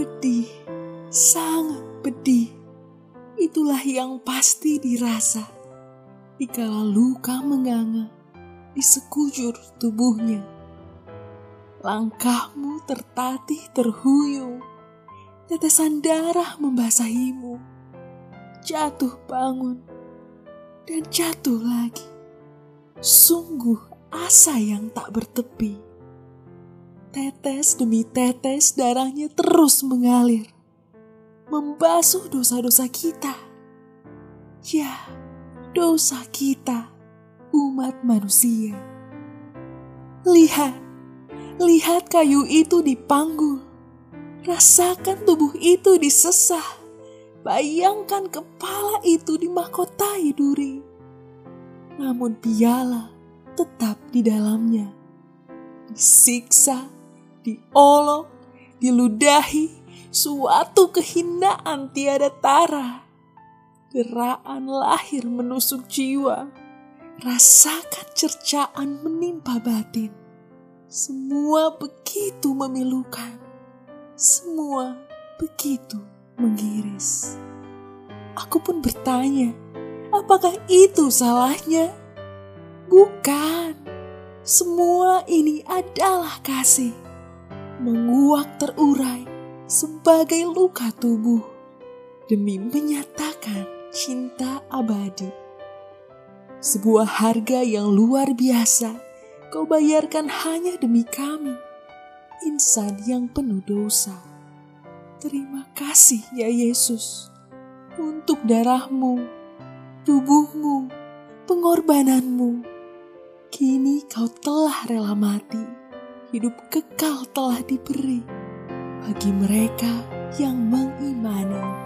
Pedih, sangat pedih. Itulah yang pasti dirasa dikala luka menganga di sekujur tubuhnya. Langkahmu tertatih terhuyung, tetesan darah membasahimu. Jatuh bangun, dan jatuh lagi. Sungguh asa yang tak bertepi. Tetes demi tetes darahnya terus mengalir. Membasuh dosa-dosa kita. Ya, dosa kita, umat manusia. Lihat, lihat kayu itu dipanggul. Rasakan tubuh itu disesah. Bayangkan kepala itu dimahkotai duri. Namun piala tetap di dalamnya. Disiksa, diolok, diludahi, suatu kehinaan tiada tara. Geraan lahir menusuk jiwa. Rasakan cercaan menimpa batin. Semua begitu memilukan. Semua begitu mengiris. Aku pun bertanya, apakah itu salahnya? Bukan. Semua ini adalah kasih. Menguak terurai sebagai luka tubuh demi menyatakan cinta abadi. Sebuah harga yang luar biasa kau bayarkan hanya demi kami, insan yang penuh dosa. Terima kasih ya Yesus untuk darahmu, tubuhmu, pengorbananmu. Kini kau telah rela mati, hidup kekal telah diberi bagi mereka yang mengimani.